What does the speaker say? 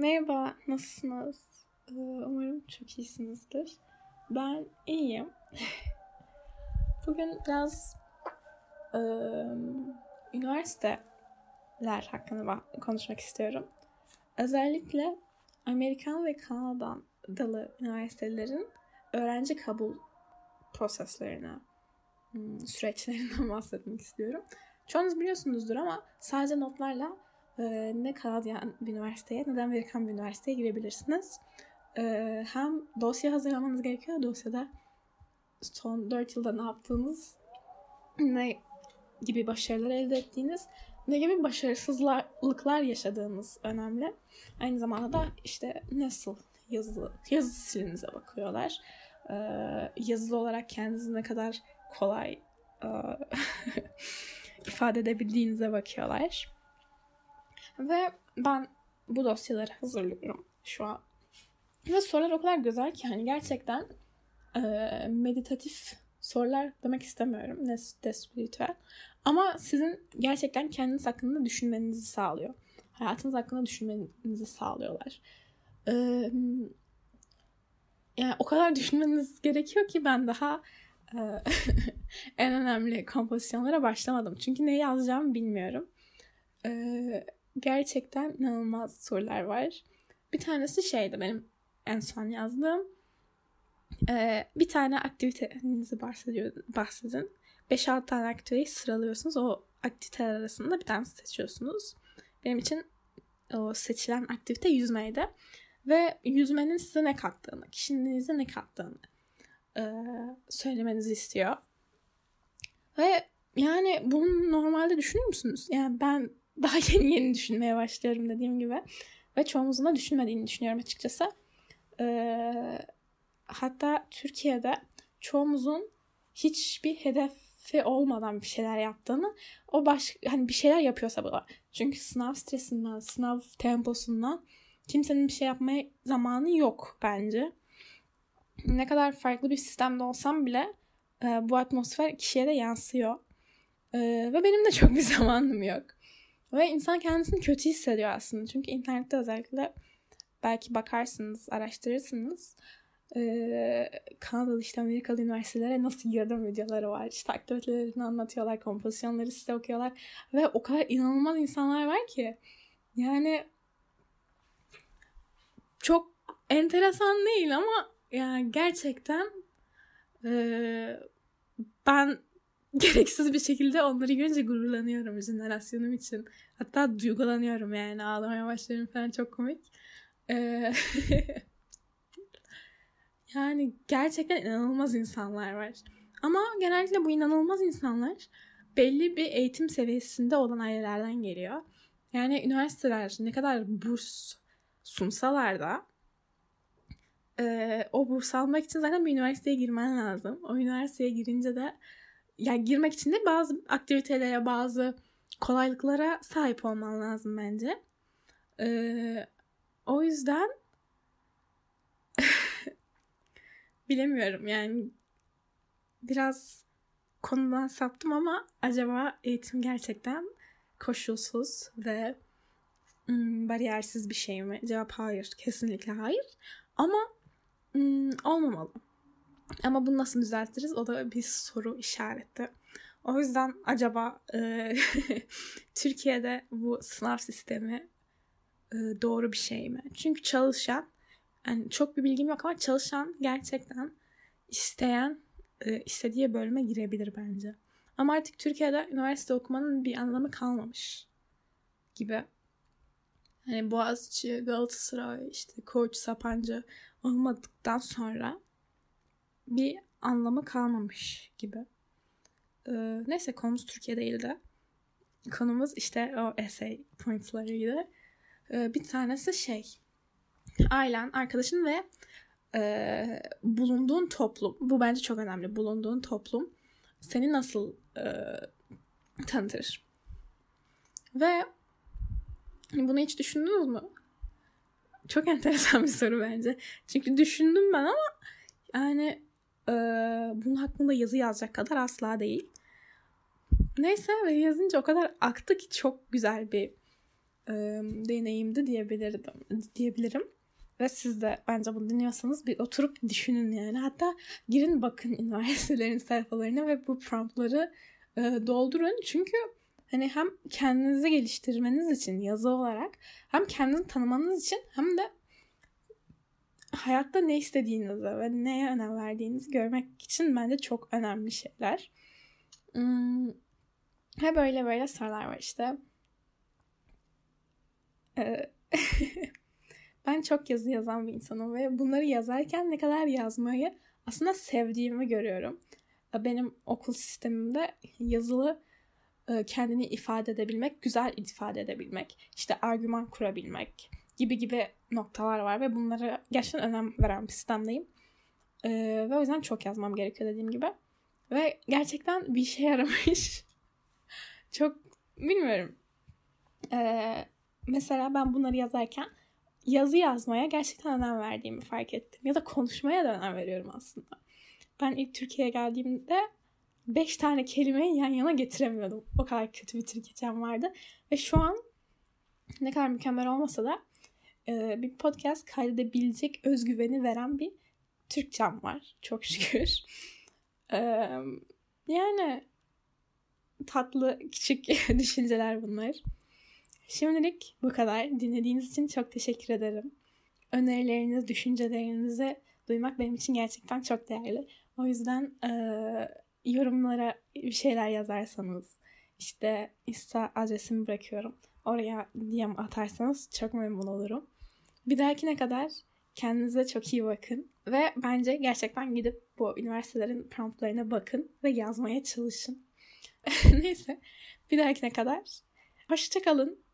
Merhaba, nasılsınız? Ee, umarım çok iyisinizdir. Ben iyiyim. Bugün biraz e, üniversiteler hakkında konuşmak istiyorum. Özellikle Amerikan ve Kanadalı üniversitelerin öğrenci kabul proseslerine, hmm, süreçlerinden bahsetmek istiyorum. Çoğunuz biliyorsunuzdur ama sadece notlarla e, ne Kanadyan bir üniversiteye ne de Amerikan bir üniversiteye girebilirsiniz. E, hem dosya hazırlamanız gerekiyor. Dosyada son 4 yılda ne yaptığınız, ne gibi başarılar elde ettiğiniz, ne gibi başarısızlıklar yaşadığınız önemli. Aynı zamanda da işte nasıl yazılı, yazı stilinize bakıyorlar. Ee, yazılı olarak kendinizi ne kadar kolay e, ifade edebildiğinize bakıyorlar. Ve ben bu dosyaları hazırlıyorum şu an. Ve sorular o kadar güzel ki hani gerçekten e, meditatif sorular demek istemiyorum. Ne de spiritüel. Ama sizin gerçekten kendiniz hakkında düşünmenizi sağlıyor. Hayatınız hakkında düşünmenizi sağlıyorlar. Ee, yani o kadar düşünmeniz gerekiyor ki ben daha e, en önemli kompozisyonlara başlamadım. Çünkü ne yazacağımı bilmiyorum. Ee, gerçekten inanılmaz sorular var. Bir tanesi şeydi benim en son yazdığım. Ee, bir tane aktivitenizi bahsedin. 5-6 tane aktiviteyi sıralıyorsunuz. O aktiviteler arasında bir tane seçiyorsunuz. Benim için o seçilen aktivite yüzmeydi. Ve yüzmenin size ne kattığını, kişiliğinize ne kattığını e, söylemenizi istiyor. Ve yani bunu normalde düşünür müsünüz? Yani ben daha yeni yeni düşünmeye başlıyorum dediğim gibi. Ve çoğumuzun da düşünmediğini düşünüyorum açıkçası. Ee, hatta Türkiye'de çoğumuzun hiçbir hedefi olmadan bir şeyler yaptığını o baş hani bir şeyler yapıyorsa bu da. Çünkü sınav stresinden, sınav temposundan kimsenin bir şey yapmaya zamanı yok bence. Ne kadar farklı bir sistemde olsam bile e, bu atmosfer kişiye de yansıyor. E, ve benim de çok bir zamanım yok. Ve insan kendisini kötü hissediyor aslında. Çünkü internette özellikle belki bakarsınız, araştırırsınız. Ee, Kanadalı işte Amerikalı üniversitelere nasıl girdim videoları var. İşte aktivitelerini anlatıyorlar, kompozisyonları size okuyorlar. Ve o kadar inanılmaz insanlar var ki. Yani çok enteresan değil ama yani gerçekten e, ben gereksiz bir şekilde onları görünce gururlanıyorum jenerasyonum için. Hatta duygulanıyorum yani ağlamaya başlıyorum falan çok komik. Ee, yani gerçekten inanılmaz insanlar var. Ama genellikle bu inanılmaz insanlar belli bir eğitim seviyesinde olan ailelerden geliyor. Yani üniversiteler ne kadar burs sunsalar da e, o burs almak için zaten bir üniversiteye girmen lazım. O üniversiteye girince de yani girmek için de bazı aktivitelere, bazı kolaylıklara sahip olman lazım bence. Ee, o yüzden bilemiyorum yani biraz konudan saptım ama acaba eğitim gerçekten koşulsuz ve ım, bariyersiz bir şey mi? Cevap hayır. Kesinlikle hayır. Ama ım, olmamalı. Ama bunu nasıl düzeltiriz? O da bir soru işareti. O yüzden acaba e, Türkiye'de bu sınav sistemi e, doğru bir şey mi? Çünkü çalışan, yani çok bir bilgim yok ama çalışan gerçekten isteyen e, istediği bölüme girebilir bence. Ama artık Türkiye'de üniversite okumanın bir anlamı kalmamış gibi. Hani Boğaziçi, Galatasaray, işte Koç, Sapancı olmadıktan sonra bir anlamı kalmamış gibi. Ee, neyse konumuz Türkiye değildi. Konumuz işte o essay pointlarıydı. Ee, bir tanesi şey. Ailen, arkadaşın ve e, bulunduğun toplum. Bu bence çok önemli. Bulunduğun toplum seni nasıl e, tanıtır? Ve bunu hiç düşündünüz mü? Çok enteresan bir soru bence. Çünkü düşündüm ben ama yani e, bunun hakkında yazı yazacak kadar asla değil. Neyse ve yazınca o kadar aktı ki çok güzel bir e, deneyimdi diyebilirim, diyebilirim. Ve siz de bence bunu dinliyorsanız bir oturup düşünün yani. Hatta girin bakın üniversitelerin sayfalarına ve bu promptları e, doldurun. Çünkü hani hem kendinizi geliştirmeniz için yazı olarak hem kendinizi tanımanız için hem de hayatta ne istediğinizi ve neye önem verdiğinizi görmek için bence çok önemli şeyler. Hmm, böyle böyle sorular var işte. Ee, ben çok yazı yazan bir insanım ve bunları yazarken ne kadar yazmayı aslında sevdiğimi görüyorum. Benim okul sistemimde yazılı e, kendini ifade edebilmek, güzel ifade edebilmek, işte argüman kurabilmek gibi gibi noktalar var ve bunlara gerçekten önem veren bir sistemdeyim. Ee, ve o yüzden çok yazmam gerekiyor dediğim gibi. Ve gerçekten bir işe yaramış. çok bilmiyorum. Ee, mesela ben bunları yazarken yazı yazmaya gerçekten önem verdiğimi fark ettim. Ya da konuşmaya da önem veriyorum aslında. Ben ilk Türkiye'ye geldiğimde beş tane kelimeyi yan yana getiremiyordum. O kadar kötü bir Türkçem vardı. Ve şu an ne kadar mükemmel olmasa da e, bir podcast kaydedebilecek özgüveni veren bir Türkçem var. Çok şükür. E, yani tatlı küçük düşünceler bunlar. Şimdilik bu kadar. Dinlediğiniz için çok teşekkür ederim. Önerileriniz, düşüncelerinizi duymak benim için gerçekten çok değerli. O yüzden e, yorumlara bir şeyler yazarsanız işte Insta adresimi bırakıyorum. Oraya DM atarsanız çok memnun olurum. Bir dahakine kadar kendinize çok iyi bakın. Ve bence gerçekten gidip bu üniversitelerin promptlarına bakın ve yazmaya çalışın. Neyse bir dahakine kadar hoşçakalın.